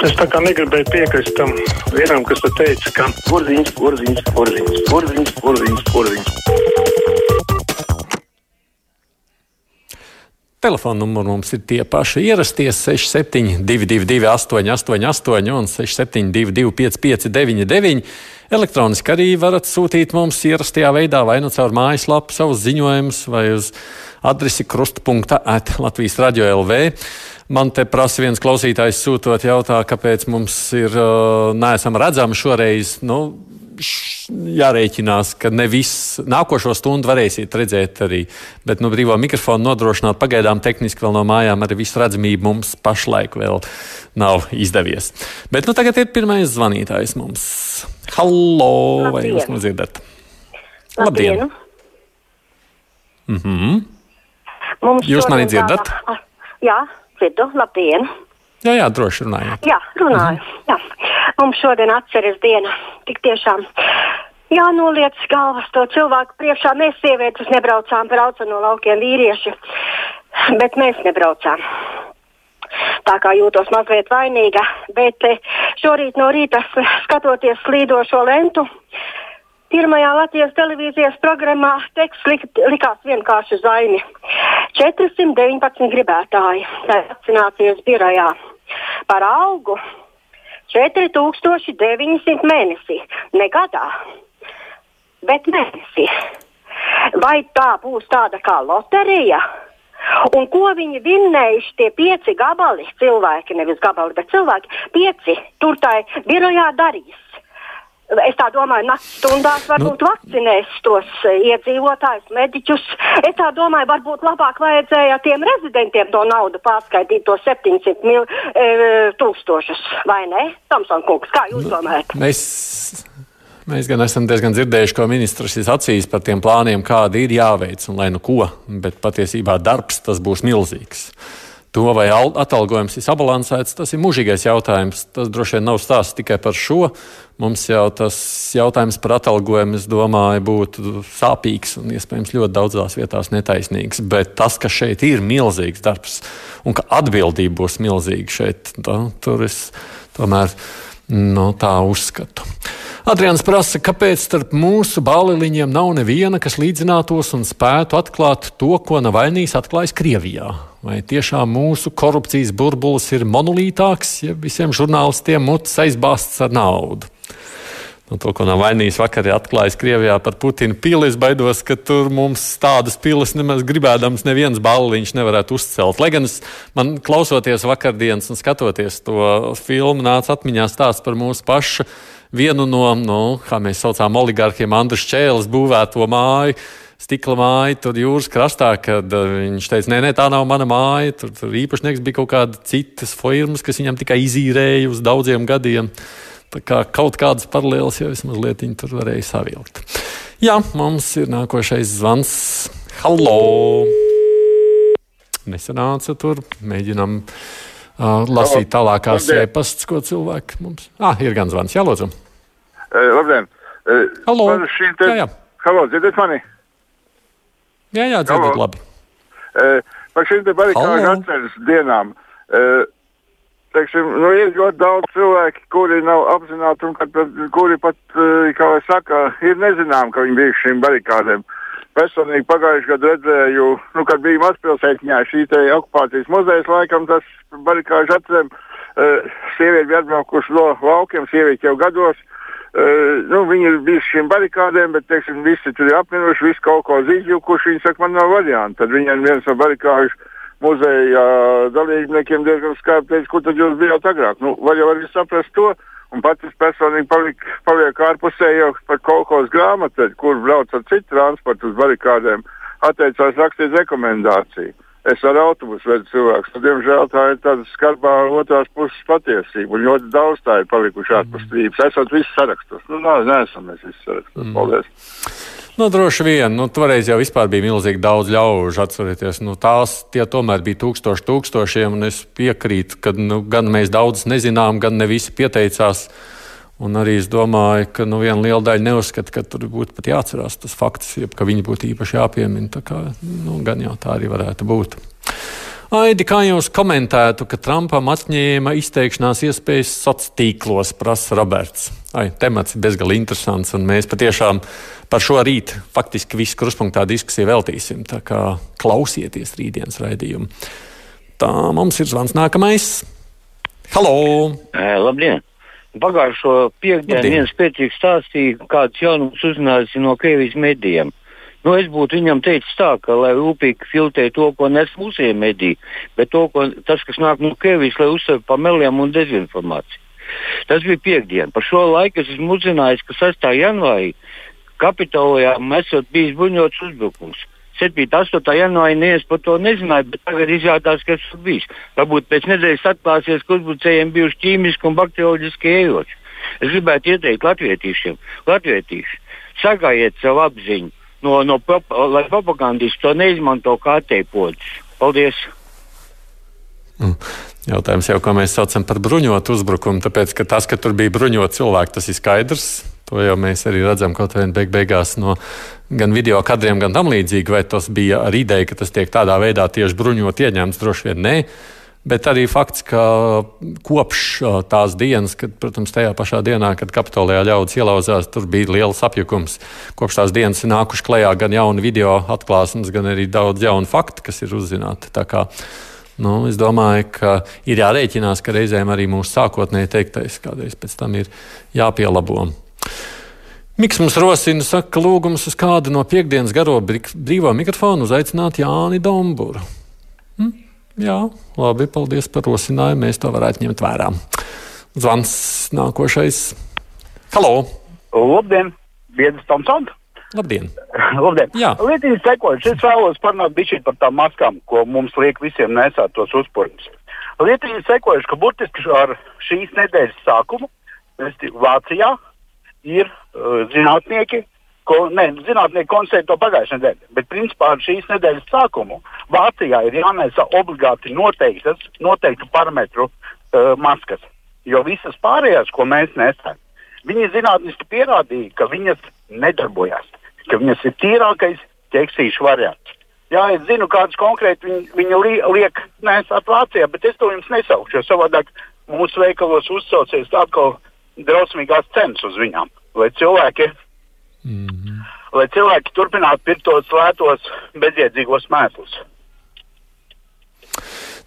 Es tā kā negribēju piekrist tam vienam, kas te teica, ka Porziņš, porziņš, porziņš, porziņš, porziņš, porziņš. Telefona numuri mums ir tie paši ierasties 6722, 888, un 672, 559, Elektroniski arī varat sūtīt mums ierastajā veidā, vai nu caur mājaslapu savus ziņojumus, vai uz adresi krustpunkta at Latvijas radio LV. Man te prasa viens klausītājs sūtot jautā, kāpēc mums ir uh, neesam redzami šoreiz. Nu, jārēķinās, ka ne viss nākošo stundu varēsiet redzēt arī. Bet nu, brīvā mikrofona nodrošināt pagaidām tehniski vēl no mājām arī visu redzamību mums pašlaik vēl nav izdevies. Bet nu, tagad ir pirmais zvanītājs mums. Hallo! Vai Labdien. jūs man dzirdat? Labdien! Mhm. Mums Jūs mani dzirdat? Jā, dzirdu. Labdien! Jā, jā, droši runājiet. Jā, runāju. Jā. Mums šodien atceras diena. Tik tiešām. Jā, noliec galvas to cilvēku priekšā. Mēs sievietes nebraucām, brauca no laukiem vīrieši, bet mēs nebraucām. Tā kā jūtos mazliet vainīga, bet eh, šorīt no rīta skatoties slīdošo lentu, pirmajā Latvijas televīzijas programmā teksts lik, likās vienkārši zaini. 419 gribētāji vakcinācijas birojā par algu 4900 mēnesī, ne gadā, bet mēnesī. Vai tā būs tāda kā loterija? Un ko viņi vinnējuši tie pieci gabali, cilvēki, nevis gabali, bet cilvēki, pieci tur tai birojā darīs? Es tā domāju, naktas stundās varbūt nu, vakcinēs tos e, iedzīvotājus, mediķus. Es tā domāju, varbūt labāk vajadzēja tiem rezidentiem to naudu pārskaitīt, to 700 mil, e, tūkstošus, vai ne? Tomson kungs, kā jūs domājat? Mēs, mēs gan esam diezgan dzirdējuši, ko ministrs ir sacījis par tiem plāniem, kādi ir jāveic un lai nu ko, bet patiesībā darbs tas būs milzīgs. To, vai al- atalgojums ir sabalansēts, tas ir mūžīgais jautājums. Tas droši vien nav stāsts tikai par šo. Mums jau tas jautājums par atalgojumu, es domāju, būtu sāpīgs un iespējams ļoti daudzās vietās netaisnīgs. Bet tas, ka šeit ir milzīgs darbs un ka atbildība būs milzīga šeit, tā, tur es tomēr no tā uzskatu. Adrians prasa, kāpēc starp mūsu bāliņiem nav neviena, kas līdzinātos un spētu atklāt to, ko Navaļnijas atklājis Krievijā. Vai tiešām mūsu korupcijas burbulis ir monolītāks, ja visiem žurnālistiem mutes aizbāzts ar naudu? Nu, to, ko Navaļnijas vakar atklājis Krievijā par Putina pili, es baidos, ka tur mums tādas pilas nemaz gribēdams neviens balliņš nevarētu uzcelt. Lai gan es, man klausoties vakardienas un skatoties to filmu, nāca atmiņā stāsts par mūsu pašu vienu no, nu, kā mēs saucām, oligarkiem Andrus Čēlis būvēto māju. Stikla māja tur jūras krastā, kad uh, viņš teica, nē, nē, tā nav mana māja. Tur, tur īpašnieks bija kaut kāda citas firmas, kas viņam tikai izīrēja uz daudziem gadiem. Tā kā kaut kādas paralēlas jau vismaz lietiņi tur varēja savilkt. Jā, mums ir nākošais zvans. Hallo! Nesanāca tur. Mēģinām uh, lasīt tālākās Labdien. ēpastas, ko cilvēki mums. Ah, ir gan zvans. Jā, lūdzu. Uh, labdien! Uh, Halo. Te... Jā, jā. Halo, dzirdat mani? Jā, jā, dzirdat Halo. labi. Uh, par šīm te barikāžu Halo. atceres dienām. Uh, teiksim, nu, ir ļoti daudz cilvēki, kuri nav apzināti un kad, kuri pat, uh, kā lai saka, ir nezinām, ka viņi bija šīm barikādēm. Personīgi pagājušajā gadā redzēju, nu, kad bija mazpilsētņā šī okupācijas muzejs, laikam tas barikāžu atcerēm. Uh, sievieti bija atbraukuši no laukiem, sievieti jau gados. Uh, nu, viņi ir bijuši šīm barikādēm, bet teiksim, visi tur ir apmiruši, visi kaut ko izjūkuši. Viņi saka, man nav variantu. Tad viņiem viens no barikāžu muzeja dalībniekiem diezgan skarbi teica, kur tad jūs bijāt agrāk. Nu, var jau arī saprast to. Un pats es personīgi paliku, palieku ārpusē jau par kaut kādas grāmatas, kur brauc ar citu transportu uz barikādēm, atteicās rakstīt rekomendāciju. Es ar autobusu vedu cilvēkus. Tad, diemžēl tā ir tāda skarbā otrās puses patiesība. Un ļoti daudz tā ir palikuši ārpus strīpas. Esat visi sarakstos. Nu, nē, neesam mēs visi sarakstos. Paldies. Nu, droši vien, nu, toreiz jau bija milzīgi daudz ļaužu, atcerieties. Nu, tās tomēr bija tūkstoši tūkstošiem, es piekrītu, ka nu, gan mēs daudz nezinām, gan ne visi pieteicās. Un arī es domāju, ka nu, viena liela daļa neuzskata, ka tur būtu pat jāatcerās tas fakts, jeb, ka viņi būtu īpaši jāpiemina. Kā, nu, gan jau tā arī varētu būt. Aidi, kā jūs komentētu, ka Trumpam atņēma izteikšanās iespējas sociālos tīklos, prasa Roberts? Ai, temats ir bezgalīgi interesants, un mēs patiešām par šo rītu faktiski visu kruspunktā diskusiju veltīsim. Tā kā klausieties rītdienas raidījumu. Tā mums ir zvans nākamais. Halo! E, labdien! Pagājušo piekdienu viens pēcīgs stāstīja, kāds jaunums uzzinājusi no Krievijas medijiem. Nu, es būtu viņam teicis tā, ka lai rūpīgi filtrē to, ko nes mūsu mediji, bet to, ko, tas, kas nāk no Krievijas, lai uzsver pa meliem un dezinformāciju. Tas bija piekdiena. Par šo laiku es esmu uzzinājis, ka 6. janvārī Kapitolijā esot bijis bruņots uzbrukums. 7. un 8. janvārī neviens par to nezināja, bet tagad izrādās, ka tas bijis. Varbūt pēc nedēļas atklāsies, ka uzbrucējiem bijuši ķīmiski un bakterioloģiski ieroči. Es gribētu ieteikt latviešiem, latvietīši, sagājiet savu apziņu no, no prop lai propagandisti to neizmanto kā attēpots. Paldies! Mm. Jautājums jau, ko mēs saucam par bruņotu uzbrukumu, tāpēc, ka tas, ka tur bija bruņoti cilvēki, tas ir skaidrs. To jau mēs arī redzam kaut vai beig beigās no gan video kadriem, gan tam līdzīgi. Vai tas bija ar ideju, ka tas tiek tādā veidā tieši bruņot ieņemts? Droši vien nē. Bet arī fakts, ka kopš tās dienas, kad, protams, tajā pašā dienā, kad Kapitolijā ļaudis ielauzās, tur bija liels apjukums. Kopš tās dienas ir nākuši klajā gan jauni video atklāsmes, gan arī daudz jaunu faktu, kas ir uzzināti. Nu, es domāju, ka ir jārēķinās, ka reizēm arī mūsu sākotnēji teiktais kādreiz pēc tam ir jāpielabo. Miks mums rosina, saka, lūgums uz kādu no piekdienas garo brīvā mikrofonu uzaicināt Jāni Domburu. Jā, labi, paldies par rosinājumu. Mēs to varētu ņemt vērā. Zvans nākošais. Halo! Labdien! Biedrs Tomsons! Labdien! Labdien. Lietīgi sekojuši, es vēlos parunāt bišķi par tām maskām, ko mums liek visiem nesāt tos uzpūrņus. Lietīgi sekojuši, ka burtiski ar šīs nedēļas sākumu Vācijā ir uh, zinātnieki, ko, ne, zinātnieki konstatēja to pagājušajā nedēļā, bet principā ar šīs nedēļas sākumu Vācijā ir jānesa obligāti noteiktas, noteiktu parametru uh, maskas. Jo visas pārējās, ko mēs nesam, viņi zinātniski pierādīja, ka viņas nedarbojas, ka viņas ir tīrākais ķeksīšu variants. Jā, es zinu, kādus konkrēti viņi, viņi li, liek nesāt Vācijā, bet es to jums nesaukšu, jo savādāk mūsu veikalos uzsaucies atkal drausmīgās cenas uz viņām. Lai cilvēki, mm. Lai cilvēki turpinātu pirkt tos lētos, bezjēdzīgos mēslus.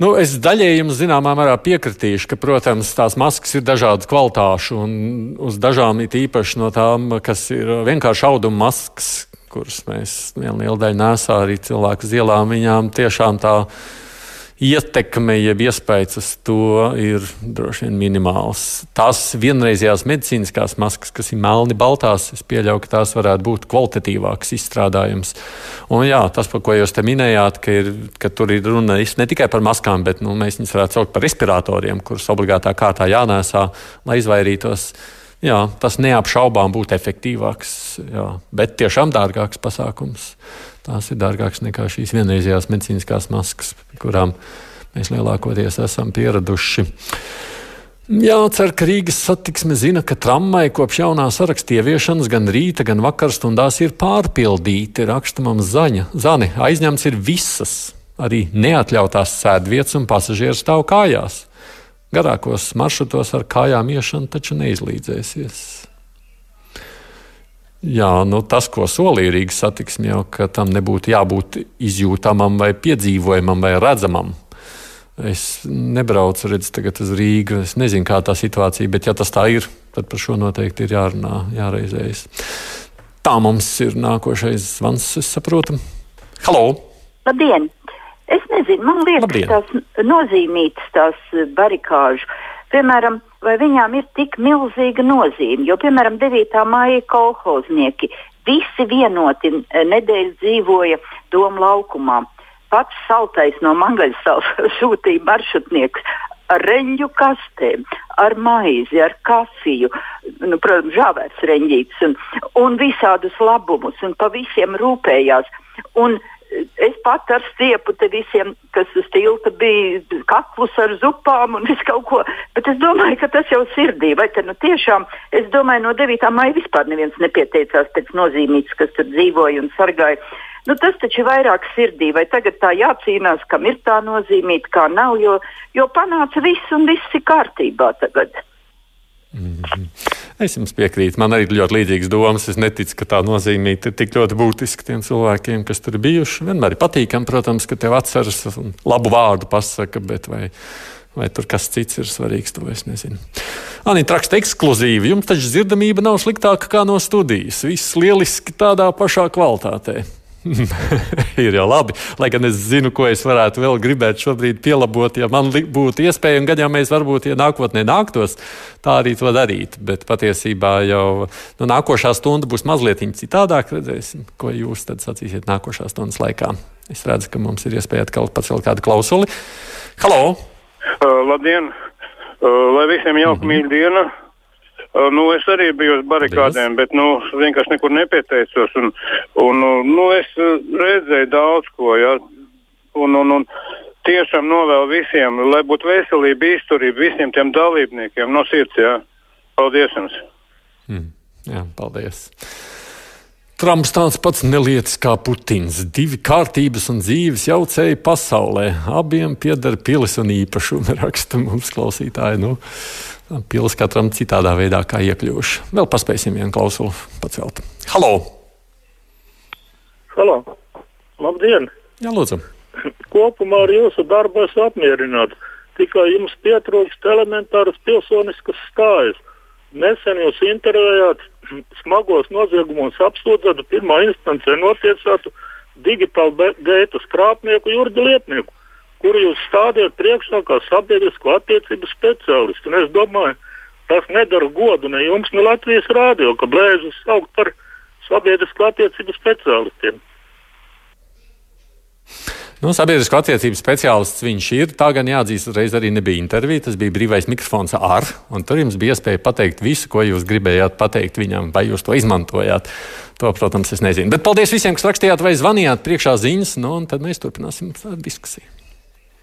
Nu, es daļēji jums zināmā mērā piekritīšu, ka, protams, tās maskas ir dažādas kvalitāšu, un uz dažām ir īpaši no tām, kas ir vienkārši auduma maskas, kuras mēs vienu lielu daļu nesā arī cilvēku uz ielām, viņām tiešām tā ietekme, jeb iespējas uz to ir droši vien minimāls. Tās vienreizējās medicīniskās maskas, kas ir melni baltās, es pieļauju, ka tās varētu būt kvalitatīvāks izstrādājums. Un jā, tas, par ko jūs te minējāt, ka, ir, ka tur ir runa ne tikai par maskām, bet nu, mēs viņus varētu saukt par respiratoriem, kurus obligātā kārtā jānēsā, lai izvairītos. Jā, tas neapšaubām būtu efektīvāks, jā, bet tiešām dārgāks pasākums tās ir dārgākas nekā šīs vienreizējās medicīniskās maskas, kurām mēs lielākoties esam pieraduši. Jācer, ka Rīgas satiksme zina, ka tramvai kopš jaunā saraksta ieviešanas gan rīta, gan vakarstundās ir pārpildīti. Raksta mums zaņa. Zani, aizņemts ir visas, arī neatļautās sēdvietas un pasažieru stāv kājās. Garākos maršrutos ar kājām iešana taču neizlīdzēsies. Jā, nu tas, ko solīja Rīgas satiksme, jau ka tam nebūtu jābūt izjūtamam, vai piedzīvojamam, vai redzamam. Es nebraucu redz, uz Rīgu. Es nezinu, kā tā situācija, bet, ja tas tā ir, tad par šo noteikti ir jārunā, jāreizējas. Tā mums ir nākošais zvans, es saprotu. Halo! Labdien! Es nezinu, man liekas, Labdien. tās nozīmītas tās barikāžu. Piemēram, vai viņām ir tik milzīga nozīme. Jo, piemēram, 9. māja kolhoznieki visi vienoti nedēļu dzīvoja Doma laukumā. Pats saltais no Mangaļsals sūtīja maršrutniekus ar reņģu kastēm, ar maizi, ar kafiju, nu, protams, žāvērts reņģītis un, un visādus labumus, un pa visiem rūpējās. Un es pat ar stiepu te visiem, kas uz tilta bija kaklus ar zupām un visu kaut ko. Bet es domāju, ka tas jau sirdī. Vai te nu tiešām, es domāju, no 9. maija vispār neviens nepieteicās pēc nozīmītas, kas tur dzīvoja un sargāja. Nu, tas taču ir vairāk sirdī, vai tagad tā jācīnās, kam ir tā nozīmīta, kā nav, jo, jo panāca viss un viss ir kārtībā tagad. Mm -hmm. Es jums piekrītu. Man arī ļoti līdzīgas domas. Es neticu, ka tā nozīmība ir tik ļoti būtiska tiem cilvēkiem, kas tur bijuši. Vienmēr ir patīkami, protams, ka tev atceras un labu vārdu pasaka, bet vai, vai tur kas cits ir svarīgs, to es nezinu. Anita raksta ekskluzīvi. Jums taču dzirdamība nav sliktāka kā no studijas. Viss lieliski tādā pašā kvalitātē. ir jau labi. Lai gan es zinu, ko es varētu vēl gribēt šobrīd pielabot, ja man būtu iespēja, un gan jau mēs varbūt, ja nākotnē nāktos, tā arī to darīt. Bet patiesībā jau nu, nākošā stunda būs mazliet citādāk. Redzēsim, ko jūs tad sacīsiet nākošā stundas laikā. Es redzu, ka mums ir iespēja atkal pacelt kādu klausuli. Halo! Uh, labdien! Uh, lai visiem jauka mm -hmm. mīļa diena! Uh, nu, es arī biju uz barikādēm, bet nu, vienkārši nekur nepieteicos. Un, un, nu, es uh, redzēju daudz ko. Ja, un, un, un tiešām novēlu visiem, lai būtu veselība, izturība visiem tiem dalībniekiem no sirds. Ja. Paldies jums! Mm, jā, paldies! Trumps tāds pats nelietis kā Putins. Divi kārtības un dzīves jaucēji pasaulē. Abiem pieder pilis un īpašumi, raksta mums klausītāji. Nu, Pils katram citādā veidā kā iekļuvuši. Vēl paspēsim vienu klausulu pacelt. Halo! Halo! Labdien! Jā, lūdzu! Kopumā ar jūsu darbu esmu apmierināts. Tikai jums pietrūkst elementāras pilsoniskas stājas. Nesen jūs intervējāt smagos noziegumos apsūdzētu pirmā instancē notiesātu digitālu gaitu skrāpnieku Jurģi Lietnieku kuru jūs stādījat priekšā kā sabiedrisko attiecību speciālistu. Un es domāju, tas nedara godu ne jums, ne Latvijas rādio, ka blēžus saukt par sabiedrisko attiecību speciālistiem. Nu, sabiedrisko attiecību speciālists viņš ir. Tā gan jāatzīst, uzreiz arī nebija intervija. Tas bija brīvais mikrofons ar, un tur jums bija iespēja pateikt visu, ko jūs gribējāt pateikt viņam, vai jūs to izmantojāt. To, protams, es nezinu. Bet paldies visiem, kas rakstījāt vai zvanījāt priekšā ziņas, nu, un tad mēs turpināsim diskusiju.